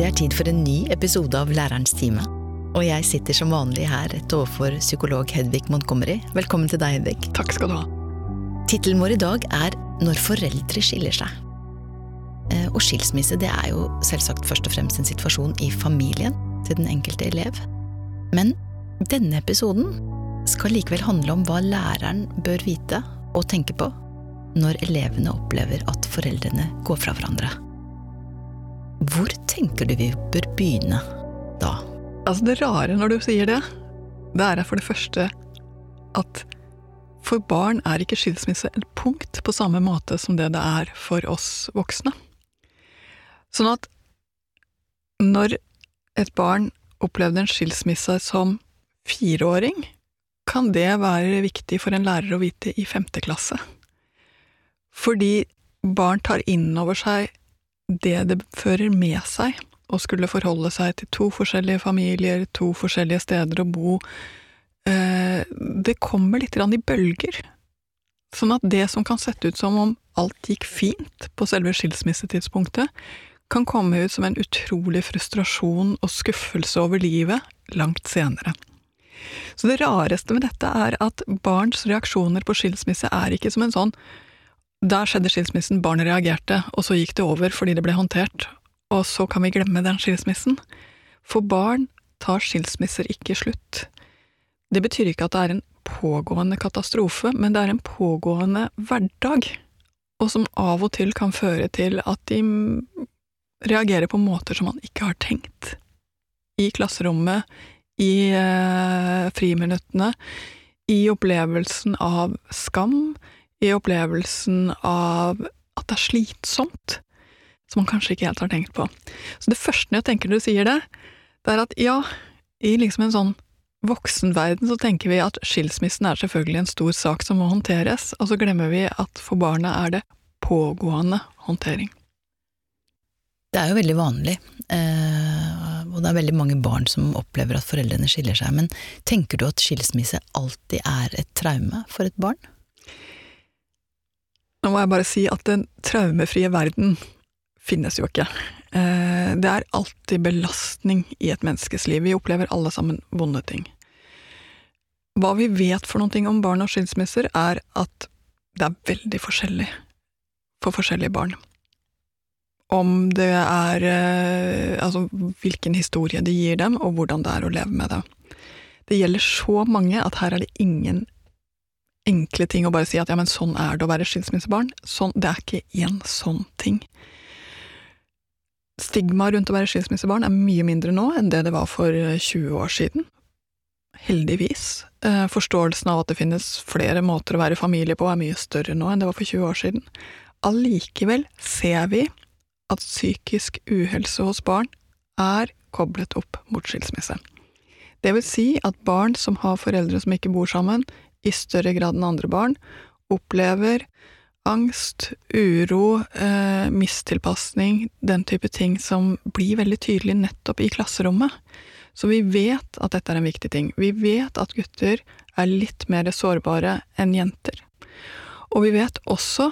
Det er tid for en ny episode av Lærerens time. Og jeg sitter som vanlig her rett overfor psykolog Hedvig Montgomery. Velkommen til deg, Hedvig. Takk skal du ha. Tittelen vår i dag er Når foreldre skiller seg. Eh, Og skilsmisse det er jo selvsagt først og fremst en situasjon i familien til den enkelte elev. Men denne episoden skal likevel handle om hva læreren bør vite og tenke på når elevene opplever at foreldrene går fra hverandre. Hvor tenker du vi bør begynne da? Altså, det rare når du sier det, det er for det første at for barn er ikke skilsmisse et punkt på samme måte som det det er for oss voksne. Sånn at når et barn opplevde en skilsmisse som fireåring, kan det være viktig for en lærer å vite i femte klasse. Fordi barn tar inn over seg det det fører med seg å skulle forholde seg til to forskjellige familier, to forskjellige steder å bo. Eh, Det kommer litt i bølger. Sånn at det som kan sette ut som om alt gikk fint på selve skilsmissetidspunktet, kan komme ut som en utrolig frustrasjon og skuffelse over livet langt senere. Så det rareste med dette er at barns reaksjoner på skilsmisse er ikke som en sånn der skjedde skilsmissen, barnet reagerte, og så gikk det over fordi det ble håndtert, og så kan vi glemme den skilsmissen. For barn tar skilsmisser ikke slutt. Det betyr ikke at det er en pågående katastrofe, men det er en pågående hverdag, og som av og til kan føre til at de reagerer på måter som man ikke har tenkt. I klasserommet, i eh, friminuttene, i opplevelsen av skam, i opplevelsen av at det er slitsomt, som man kanskje ikke helt har tenkt på. Så det første jeg tenker når du sier det, det er at ja, i liksom en sånn voksenverden så tenker vi at skilsmissen er selvfølgelig en stor sak som må håndteres, og så glemmer vi at for barna er det pågående håndtering. Det er jo veldig vanlig, eh, og det er veldig mange barn som opplever at foreldrene skiller seg, men tenker du at skilsmisse alltid er et traume for et barn? Nå må jeg bare si at den traumefrie verden finnes jo ikke. Eh, Det er alltid belastning i et menneskes liv. Vi opplever alle sammen vonde ting. Hva vi vet for noen ting om barn og skilsmisser, er at det er veldig forskjellig for forskjellige barn. Om det er eh, Altså hvilken historie det gir dem, og hvordan det er å leve med det. Det gjelder så mange at her er det ingen enkle ting å bare si at ja, men sånn er det å være skilsmissebarn. Sånn, det er ikke én sånn ting. Stigmaet rundt å være skilsmissebarn er mye mindre nå enn det det var for 20 år siden. Heldigvis. Eh, Forståelsen av at det finnes flere måter å være familie på, er mye større nå enn det var for 20 år siden. Allikevel ser vi at psykisk uhelse hos barn er koblet opp mot skilsmisse. Det vil si at barn som har foreldre som ikke bor sammen, i større grad enn andre barn, opplever angst, uro, eh, mistilpasning, den type ting som blir veldig tydelig nettopp i klasserommet. Så vi vet at dette er en viktig ting. Vi vet at gutter er litt mer sårbare enn jenter. Og vi vet også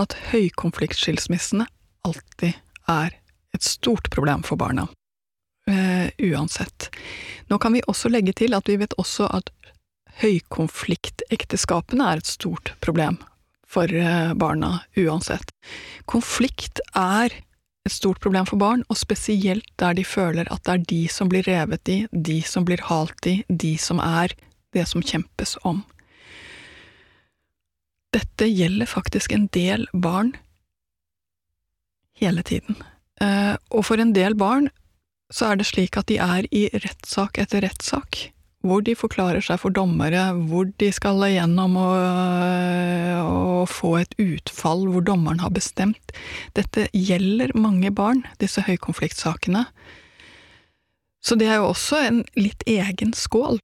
at høykonfliktskilsmissene alltid er et stort problem for barna. Eh, uansett. Nå kan vi også legge til at vi vet også at høykonfliktekteskapene er et stort problem for eh, barna uansett. Konflikt er et stort problem for barn, og spesielt der de føler at det er de som blir revet i, de som blir halt i, de som er det som kjempes om. Dette gjelder faktisk en del barn hele tiden. Eh, Og for en del barn så er det slik at de er i rettssak etter rettssak, hvor de forklarer seg for dommere, hvor de skal igjennom og, få et utfall hvor dommeren har bestemt. Dette gjelder mange barn, disse høykonfliktsakene. Så det er jo også en litt egen skål.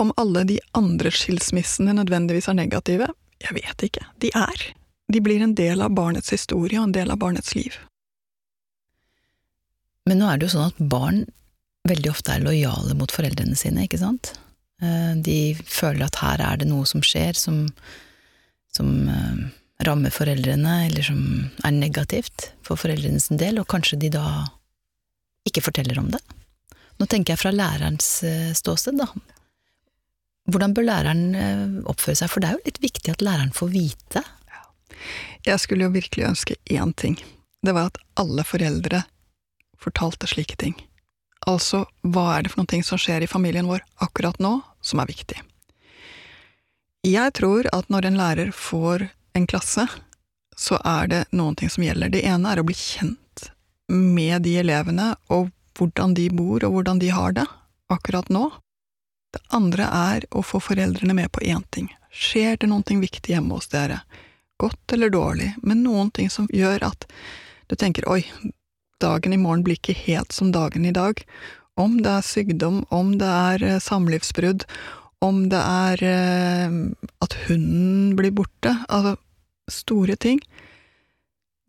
Om alle de andre skilsmissene nødvendigvis er negative, jeg vet ikke. De er. De blir en del av barnets historie og en del av barnets liv. Men nå er det jo sånn at barn veldig ofte er lojale mot foreldrene sine, ikke sant? Eh, De føler at her er det noe som skjer som, som eh, rammer foreldrene, eller som er negativt for foreldrenes del, og kanskje de da ikke forteller om det? Nå tenker jeg fra lærerens eh, ståsted, da. Hvordan bør læreren oppføre seg, for det er jo litt viktig at læreren får vite? Jeg skulle jo virkelig ønske én ting. Det var at alle foreldre fortalte slike ting. Altså, hva er det for noen ting som skjer i familien vår akkurat nå, som er viktig? Jeg tror at når en lærer får en klasse, så er det noen ting som gjelder. Det ene er å bli kjent med de elevene, og hvordan de bor, og hvordan de har det akkurat nå. Det andre er å få foreldrene med på én ting. Skjer det noen ting viktig hjemme hos dere? Godt eller dårlig, men noen ting som gjør at du tenker oi, dagen i morgen blir ikke helt som dagen i dag. Om det er sykdom, om det er eh, samlivsbrudd, om det er eh, at hunden blir borte, altså store ting,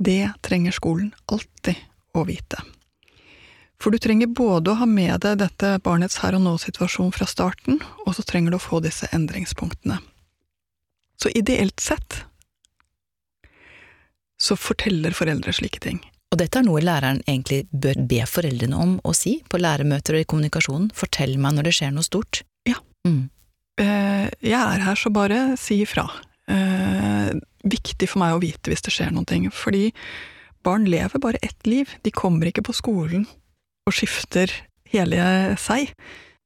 det trenger skolen alltid å vite. For du trenger både å ha med deg dette barnets her og nå-situasjon fra starten, og så trenger du å få disse endringspunktene. Så ideelt sett så forteller foreldre slike ting. Og dette er noe læreren egentlig bør be foreldrene om å si på læremøter og i kommunikasjonen. Fortell meg når det skjer noe stort. Ja. Mm. Eh, jeg er her, så bare si ifra. Eh, viktig for meg å vite hvis det skjer noe, fordi barn lever bare ett liv. De kommer ikke på skolen og skifter hele seg.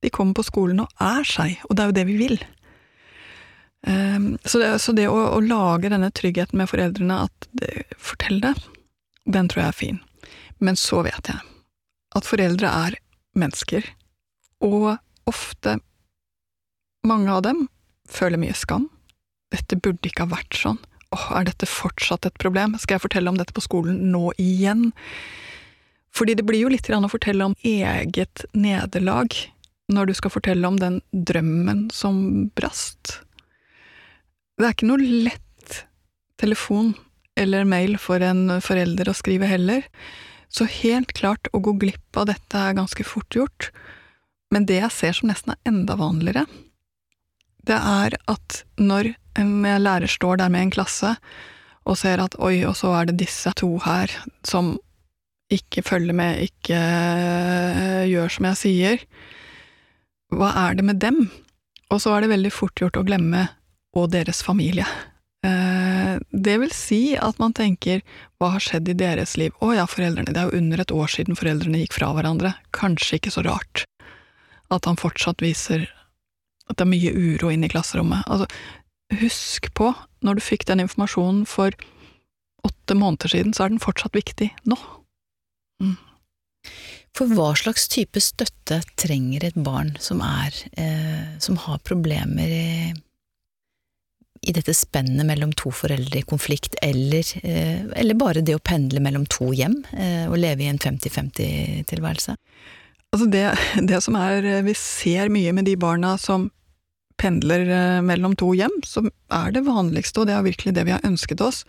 De kommer på skolen og er seg, og det er jo det vi vil. Eh, så det, så det å, å, lage denne tryggheten med foreldrene, at det, fortell det, den tror jeg er fin. Men så vet jeg at foreldre er mennesker, og ofte mange av dem føler mye skam. Dette burde ikke ha vært sånn. Åh, er dette fortsatt et problem? Skal jeg fortelle om dette på skolen nå igjen? Fordi det blir jo litt å fortelle om eget nederlag når du skal fortelle om den drømmen som brast. Det er ikke noe lett telefon eller mail for en forelder å skrive heller, så helt klart å gå glipp av dette er ganske fort gjort, men det jeg ser som nesten er enda vanligere, det er at når en lærer står der med en klasse og ser at oi, og så er det disse to her som ikke følger med, ikke øh, gjør som jeg sier, hva er det med dem? Og så er det veldig fort gjort å glemme og deres familie. Eh, det vil si at man tenker hva har skjedd i deres liv? Å ja, foreldrene, det er jo under et år siden foreldrene gikk fra hverandre, kanskje ikke så rart at han fortsatt viser at det er mye uro inne i klasserommet. Altså, husk på, når du fikk den informasjonen for åtte måneder siden, så er den fortsatt viktig nå. Mm. For hva slags type støtte trenger et barn som er eh, som har problemer i, i dette spennet mellom to foreldre i konflikt, eller, eh, eller bare det å pendle mellom to hjem eh, og leve i en 50-50-tilværelse? Altså det, det, som er eh, Vi ser mye med de barna som pendler mellom to hjem, så er det vanligste, og det er virkelig det vi har ønsket oss.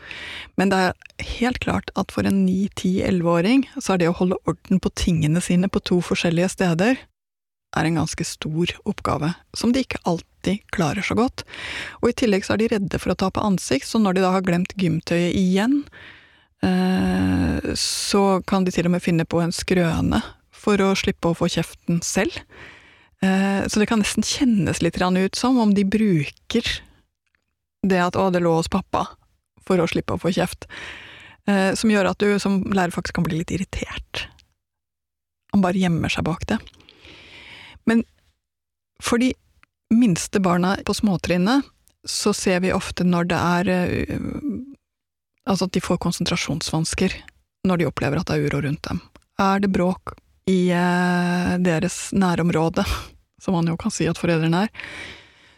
Men det er helt klart at for en 9-10-11-åring, så er det å holde orden på tingene sine på to forskjellige steder, er en ganske stor oppgave, som de ikke alltid klarer så godt. Og i tillegg så er de redde for å tape ansikt, så når de da har glemt gymtøyet igjen, eh, så kan de til og med finne på en skrøne for å slippe å få kjeften selv. Eh, så det kan nesten kjennes litt ut som om de bruker det at 'å, det lå hos pappa', for å slippe å få kjeft. Eh, som gjør at du som lærer faktisk kan bli litt irritert. Han bare gjemmer seg bak det. Men for de minste barna på småtrinnet, så ser vi ofte når det er eh, Altså at de får konsentrasjonsvansker når de opplever at det er uro rundt dem. Er det bråk i eh, deres nærområde, som man jo kan si at foreldrene er,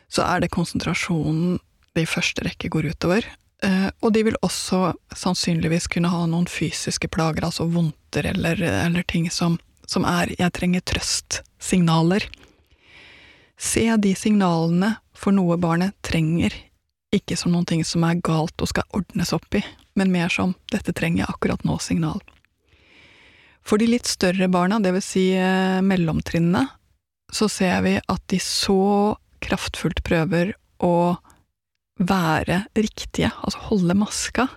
så er det konsentrasjonen det i første rekke går utover. Eh, og de vil også sannsynligvis kunne ha noen fysiske plager, altså vondter eller, eller ting som, som er 'jeg trenger trøst'-signaler. Se de signalene for noe barnet trenger, ikke som noen ting som er galt og skal ordnes opp i, men mer som 'dette trenger jeg akkurat nå'-signal. For de litt større barna, vil si eh, mellomtrinnene, så ser vi at de så kraftfullt prøver å være riktige, altså holde maska.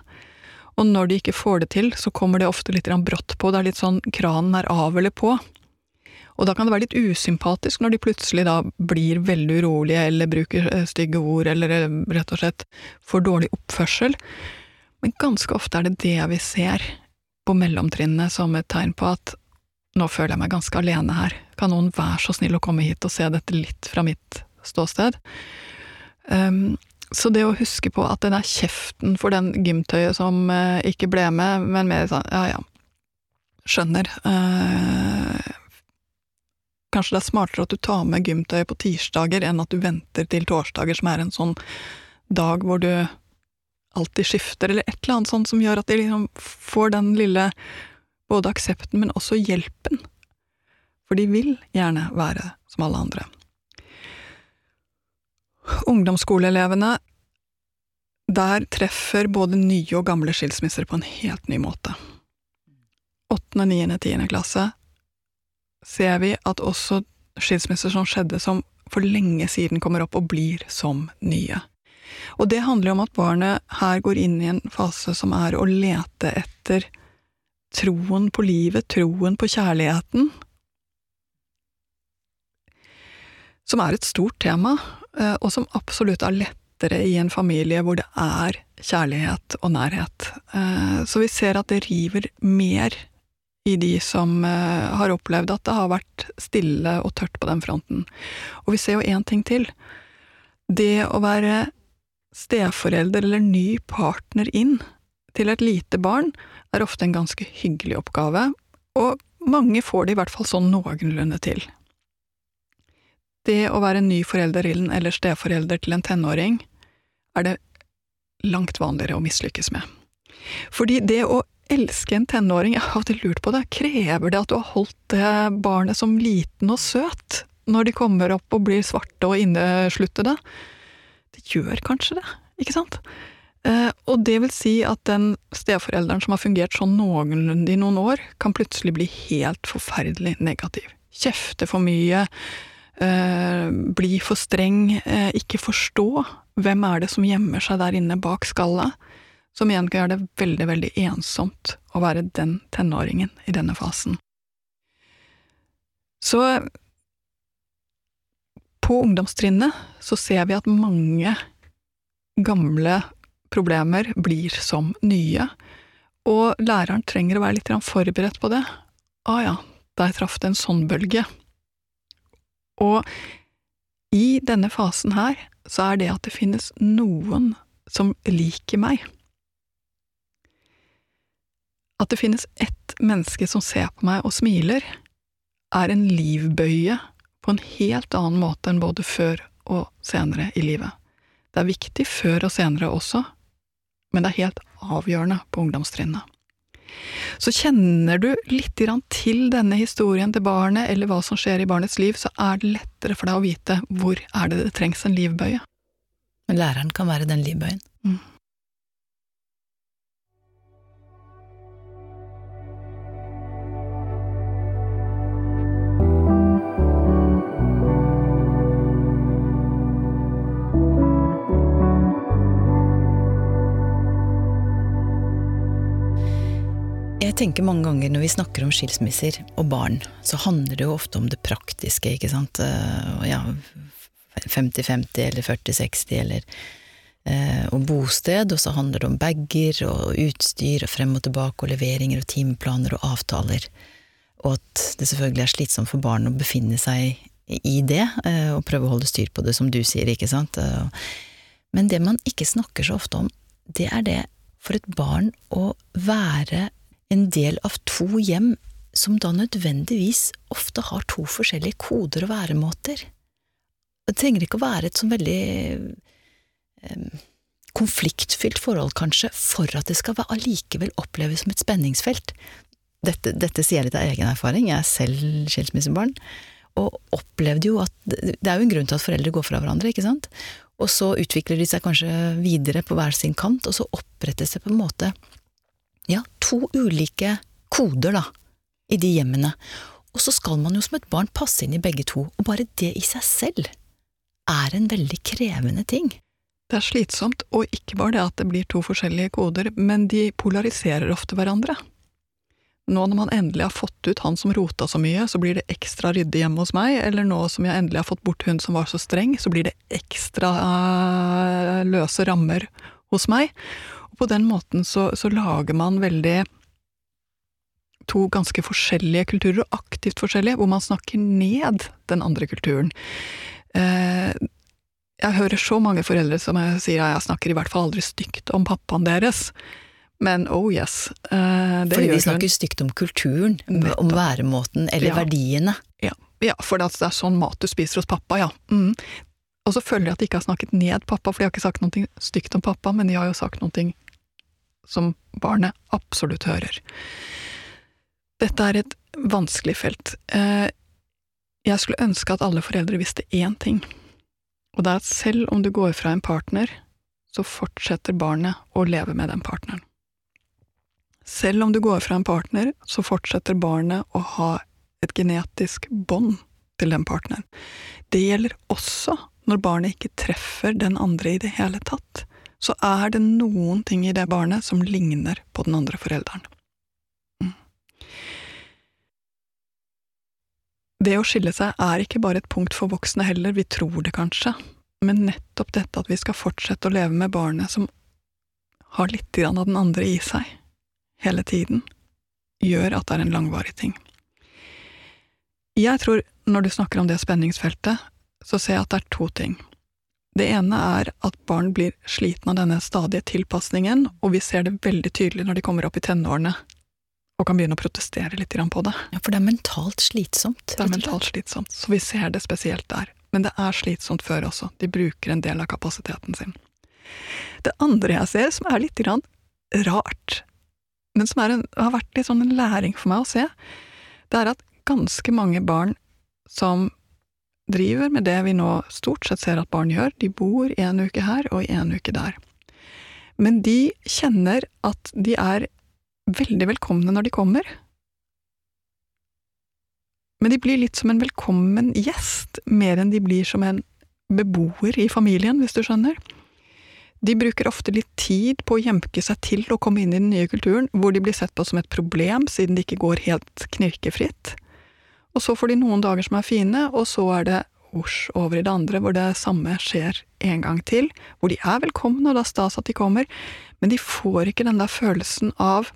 Og når de ikke får det til, så kommer det ofte litt brått på, det er litt sånn kranen er av eller på. Og da kan det være litt usympatisk når de plutselig da blir veldig urolige eller bruker eh, stygge ord eller eh, rett og slett får dårlig oppførsel. Men ganske ofte er det det vi ser på mellomtrinnene som et tegn på at nå føler jeg meg ganske alene her, kan noen være så snill å komme hit og se dette litt fra mitt ståsted? Um, så det å huske på at den er kjeften for den gymtøyet som uh, ikke ble med, men mer sånn ja ja, skjønner. Uh, kanskje det er smartere at du tar med gymtøyet på tirsdager enn at du venter til torsdager, som er en sånn dag hvor du alltid skifter, eller et eller annet sånt som gjør at de liksom får den lille både aksepten, men også hjelpen. For de vil gjerne være som alle andre. Ungdomsskoleelevene, der treffer både nye og gamle skilsmisser på en helt ny måte. Åttende, niende, tiende klasse ser vi at også skilsmisser som skjedde som for lenge siden kommer opp og blir som nye. Og det handler jo om at barnet her går inn i en fase som er å lete etter troen på livet, troen på kjærligheten, som er et stort tema, eh, og som absolutt er lettere i en familie hvor det er kjærlighet og nærhet. Eh, så vi ser at det river mer i de som eh, har opplevd at det har vært stille og tørt på den fronten. Og vi ser jo én ting til. Det å være steforelder eller ny partner inn til et lite barn er ofte en ganske hyggelig oppgave, og mange får det i hvert fall sånn noenlunde til. Det å være ny forelder eller steforelder til en tenåring er det langt vanligere å mislykkes med. Fordi det å elske en tenåring, jeg har alltid lurt på det, krever det at du har holdt det barnet som liten og søt når de kommer opp og blir svarte og innesluttede? Det gjør kanskje det, ikke sant? Eh, og det vil si at den steforelderen som har fungert sånn noenlunde i noen år, kan plutselig bli helt forferdelig negativ. Kjefte for mye, eh, bli for streng, eh, ikke forstå hvem er det som gjemmer seg der inne bak skallet, som igjen kan gjøre det veldig, veldig ensomt å være den tenåringen i denne fasen. Så på ungdomstrinnet så ser vi at mange gamle problemer blir som nye, og læreren trenger å være litt forberedt på det. Å ah, ja, der traff det en sånn bølge. Og i denne fasen her så er det at det finnes noen som liker meg. At det finnes ett menneske som ser på meg og smiler, er en livbøye på en helt annen måte enn både før og senere i livet. Det er viktig før og senere også, men det er helt avgjørende på ungdomstrinnet. Så kjenner du litt til denne historien til barnet, eller hva som skjer i barnets liv, så er det lettere for deg å vite hvor er det det trengs en livbøye. Men læreren kan være den livbøyen? Mm. Jeg tenker mange ganger når vi snakker om skilsmisser og barn, så handler det jo ofte om det praktiske, ikke sant. Eh, ja, 50-50 eller 40-60 eller eh, og bosted, og så handler det om bager og utstyr og frem og tilbake og leveringer og timeplaner og avtaler. Og at det selvfølgelig er slitsomt for barn å befinne seg i det, eh, og prøve å holde styr på det, som du sier, ikke sant. Men det man ikke snakker så ofte om, det er det for et barn å være en del av to hjem som da nødvendigvis ofte har to forskjellige koder og væremåter. Det trenger ikke å være et sånn veldig eh, konfliktfylt forhold, kanskje, for at det skal allikevel oppleves som et spenningsfelt. Dette, dette sier jeg litt av egen erfaring, jeg er selv skilsmissebarn, og opplevde jo at Det er jo en grunn til at foreldre går fra hverandre, ikke sant? Og så utvikler de seg kanskje videre på hver sin kant, og så opprettes det på en måte ja, to ulike koder, da, i de hjemmene. Og så skal man jo som et barn passe inn i begge to, og bare det i seg selv er en veldig krevende ting. Det er slitsomt, og ikke bare det at det blir to forskjellige koder, men de polariserer ofte hverandre. Nå når man endelig har fått ut han som rota så mye, så blir det ekstra ryddig hjemme hos meg, eller nå som jeg endelig har fått bort hun som var så streng, så blir det ekstra øh, løse rammer hos meg. Og på den måten så, så lager man veldig to ganske forskjellige kulturer, og aktivt forskjellige, hvor man snakker ned den andre kulturen. Uh, jeg hører så mange foreldre som jeg sier at jeg snakker i hvert fall aldri stygt om pappaen deres. Men oh yes. Det Fordi de snakker stygt om kulturen, Nettopp. om væremåten eller ja. verdiene. Ja, ja for det er sånn mat du spiser hos pappa, ja. Mm. Og så føler jeg at de ikke har snakket ned pappa, for de har ikke sagt noe stygt om pappa, men de har jo sagt noe som barnet absolutt hører. Dette er et vanskelig felt. Uh, jeg skulle ønske at alle foreldre visste én ting, og det er at selv om du går fra en partner, så fortsetter barnet å leve med den partneren. Selv om du går fra en partner, så fortsetter barnet å ha et genetisk bånd til den partneren. Det gjelder også når barnet ikke treffer den andre i det hele tatt. Så er det noen ting i det barnet som ligner på den andre forelderen. Mm. Det å skille seg er ikke bare et punkt for voksne heller, vi tror det kanskje, men nettopp dette at vi skal fortsette å leve med barnet som har litt av den andre i seg hele tiden, gjør at det er en langvarig ting. Jeg tror, når du snakker om det spenningsfeltet, så ser jeg at det er to ting. Det ene er at barn blir sliten av denne stadige tilpasningen, og vi ser det veldig tydelig når de kommer opp i tenårene og kan begynne å protestere litt på det. Ja, For det er mentalt slitsomt? Det er mentalt slitsomt, så vi ser det spesielt der. Men det er slitsomt før også, de bruker en del av kapasiteten sin. Det andre jeg ser, som er litt rart, men som en, har vært litt sånn en læring for meg å se, det er at ganske mange barn som driver med det vi nå stort sett ser at barn gjør, de bor en uke her og en uke der. Men de kjenner at de er veldig velkomne når de kommer. Men de blir litt som en velkommen gjest, mer enn de blir som en beboer i familien, hvis du skjønner. De bruker ofte litt tid på å jemke seg til å komme inn i den nye kulturen, hvor de blir sett på som et problem siden de ikke går helt knirkefritt. Og så får de noen dager som er fine, og så er det osj over i det andre, hvor det samme skjer en gang til, hvor de er velkomne, og det er stas at de kommer, men de får ikke den der følelsen av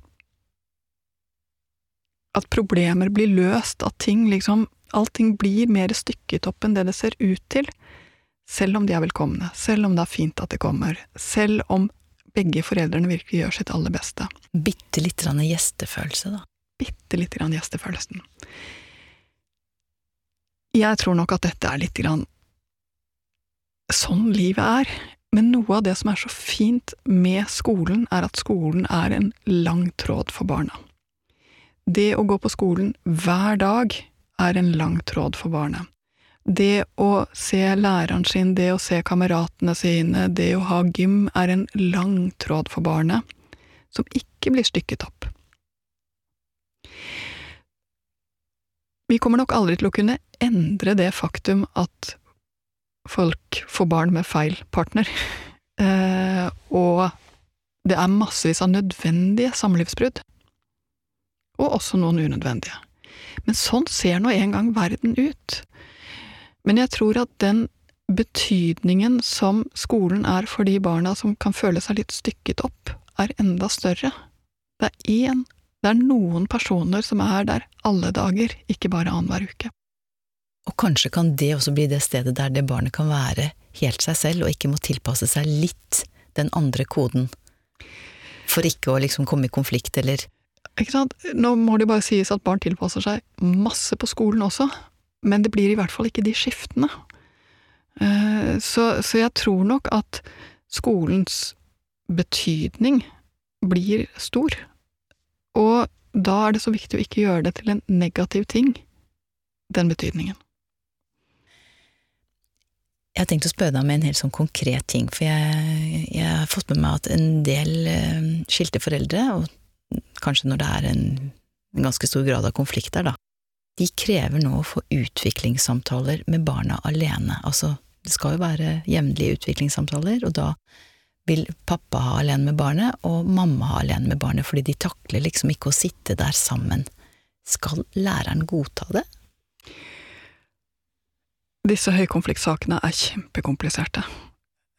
at problemer blir løst, at ting liksom Allting blir mer stykket opp enn det det ser ut til selv om de er velkomne, selv om det er fint at de kommer, selv om begge foreldrene virkelig gjør sitt aller beste. Bitte litt gjestefølelse, da. Bitte litt gjestefølelsen. Jeg tror nok at dette er litt grann sånn livet er, men noe av det som er så fint med skolen, er at skolen er en lang tråd for barna. Det å gå på skolen hver dag er en lang tråd for barnet det å se læreren sin, det å se kameratene sine, det å ha gym, er en lang tråd for barnet, som ikke blir stykket opp. Vi kommer nok aldri til å kunne endre det faktum at folk får barn med feil partner, eh, og det er massevis av nødvendige samlivsbrudd, og også noen unødvendige. Men sånn ser nå en gang verden ut. Men jeg tror at den betydningen som skolen er for de barna som kan føle seg litt stykket opp, er enda større. Det er én, det er noen personer som er der alle dager, ikke bare annenhver uke. Og kanskje kan det også bli det stedet der det barnet kan være helt seg selv, og ikke må tilpasse seg litt den andre koden, for ikke å liksom komme i konflikt, eller… Ikke sant, nå må det bare sies at barn tilpasser seg masse på skolen også, men det blir i hvert fall ikke de skiftene. Eh, så, så jeg tror nok at skolens betydning blir stor, og da er det så viktig å ikke gjøre det til en negativ ting, den betydningen. Jeg har tenkt å spørre deg om en helt sånn konkret ting, for jeg, jeg har fått med meg at en del uh, skilte foreldre, og kanskje når det er en, en ganske stor grad av konflikt der, da, de krever nå å få utviklingssamtaler med barna alene, altså det skal jo være jevnlige utviklingssamtaler, og da vil pappa ha alene med barnet, og mamma ha alene med barnet, fordi de takler liksom ikke å sitte der sammen. Skal læreren godta det? Disse høykonfliktsakene er kjempekompliserte.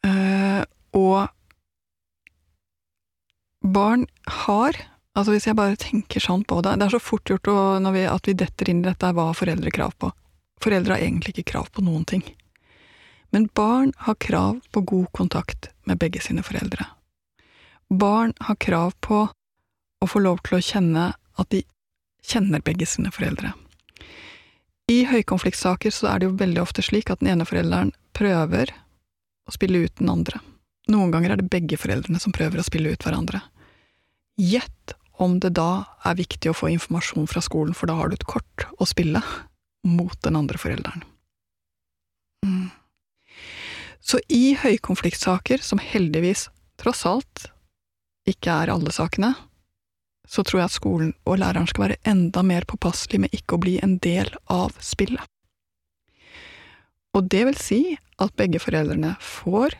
Eh, og barn har Altså hvis jeg bare tenker sånn på det Det er så fort gjort å, vi, at vi detter inn i dette hva foreldre krav på. Foreldre har egentlig ikke krav på noen ting. Men barn har krav på god kontakt med begge sine foreldre. Barn har krav på å få lov til å kjenne at de kjenner begge sine foreldre. I høykonfliktsaker så er det jo veldig ofte slik at den ene forelderen prøver å spille ut den andre. Noen ganger er det begge foreldrene som prøver å spille ut hverandre. Gjett om det da er viktig å få informasjon fra skolen, for da har du et kort å spille mot den andre forelderen. Mm. Så i høykonfliktsaker, som heldigvis, tross alt, ikke er alle sakene, så tror jeg at skolen og læreren skal være enda mer påpasselig med ikke å bli en del av spillet. Og det vil si at begge foreldrene får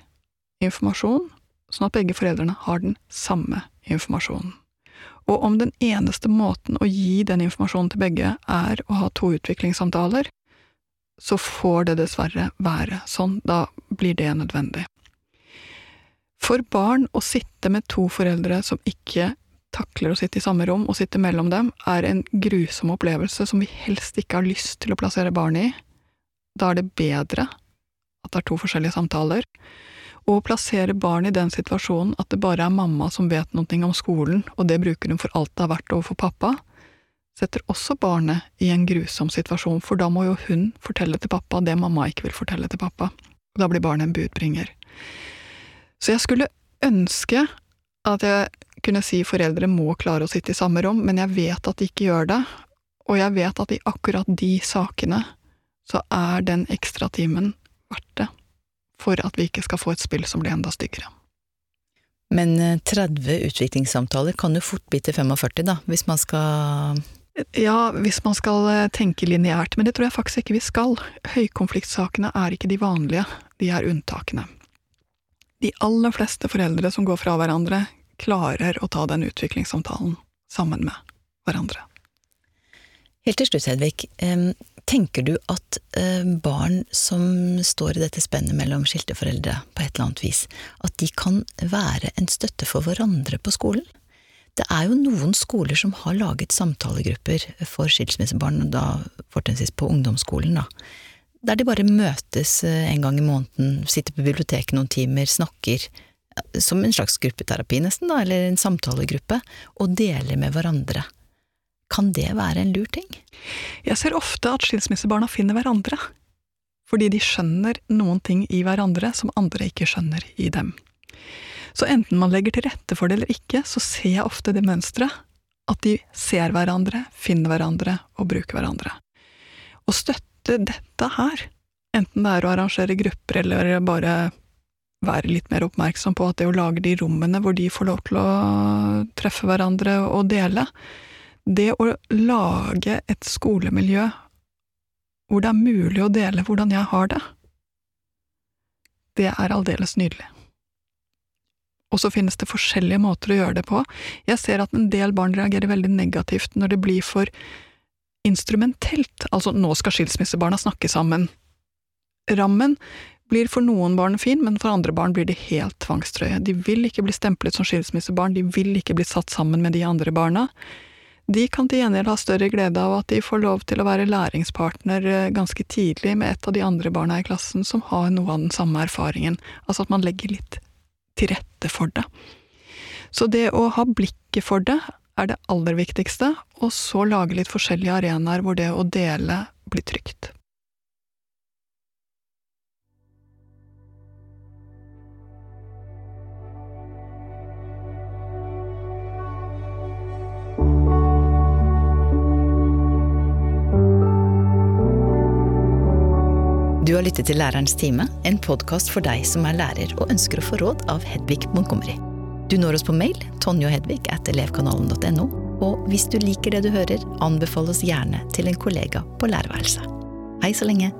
informasjon, sånn at begge foreldrene har den samme informasjonen. Og om den eneste måten å gi den informasjonen til begge er å ha to utviklingssamtaler, så får det dessverre være sånn, da blir det nødvendig. For barn å sitte med to foreldre som ikke takler å sitte i samme rom og sitte mellom dem, er en grusom opplevelse som vi helst ikke har lyst til å plassere barnet i. Da er det bedre at det er to forskjellige samtaler. Og å plassere barn i den situasjonen at det bare er mamma som vet noe om skolen, og det bruker hun for alt det har vært overfor pappa, setter også barnet i en grusom situasjon, for da må jo hun fortelle til pappa det mamma ikke vil fortelle til pappa. Da blir barnet en budbringer. Så jeg skulle ønske at jeg kunne si foreldre må klare å sitte i samme rom, men jeg vet at de ikke gjør det, og jeg vet at i akkurat de sakene så er den ekstratimen verdt det, for at vi ikke skal få et spill som blir enda styggere. Men 30 eh, utviklingssamtaler kan jo fort bli til 45, da, hvis man skal ja, hvis man skal eh, tenke lineært, men det tror jeg faktisk ikke vi skal. Høykonfliktsakene er ikke de vanlige, de er unntakene. De aller fleste foreldre som går fra hverandre, klarer å ta den utviklingssamtalen sammen med hverandre. Helt til slutt, Hedvig. Tenker du at barn som står i dette spennet mellom skilte foreldre på et eller annet vis, at de kan være en støtte for hverandre på skolen? Det er jo noen skoler som har laget samtalegrupper for skilsmissebarn, da fortrinnsvis på ungdomsskolen, da. Der de bare møtes eh, en gang i måneden, sitter på biblioteket noen timer, snakker, som en slags gruppeterapi nesten, da, eller en samtalegruppe, og deler med hverandre. Kan det være en lur ting? Jeg ser ofte at skilsmissebarna finner hverandre, fordi de skjønner noen ting i hverandre som andre ikke skjønner i dem. Så enten man legger til rette for det eller ikke, så ser jeg ofte det mønsteret. At de ser hverandre, finner hverandre og bruker hverandre. Å støtte dette her, enten det er å arrangere grupper eller bare være litt mer oppmerksom på at det å lage de rommene hvor de får lov til å treffe hverandre og dele, det å lage et skolemiljø hvor det er mulig å dele hvordan jeg har det, det er aldeles nydelig og så finnes det forskjellige måter å gjøre det på. Jeg ser at en del barn reagerer veldig negativt når det blir for instrumentelt, altså nå skal skilsmissebarna snakke sammen. Rammen blir for noen barn fin, men for andre barn blir de helt tvangstrøye. De vil ikke bli stemplet som skilsmissebarn, de vil ikke bli satt sammen med de andre barna. De kan til gjengjeld ha større glede av at de får lov til å være læringspartner eh, ganske tidlig med et av de andre barna i klassen som har noe av den samme erfaringen, altså at man legger litt til rette for det. Så det å ha blikket for det er det aller viktigste, og så lage litt forskjellige arenaer hvor det å dele blir trygt. Du har lyttet til Lærerens time, en podkast for deg som er lærer og ønsker å få råd av Hedvig Montgomery. Du når oss på mail tonjohedvig at elevkanalen.no, og hvis du liker det du hører, anbefal oss gjerne til en kollega på lærerværelset. Hei så lenge!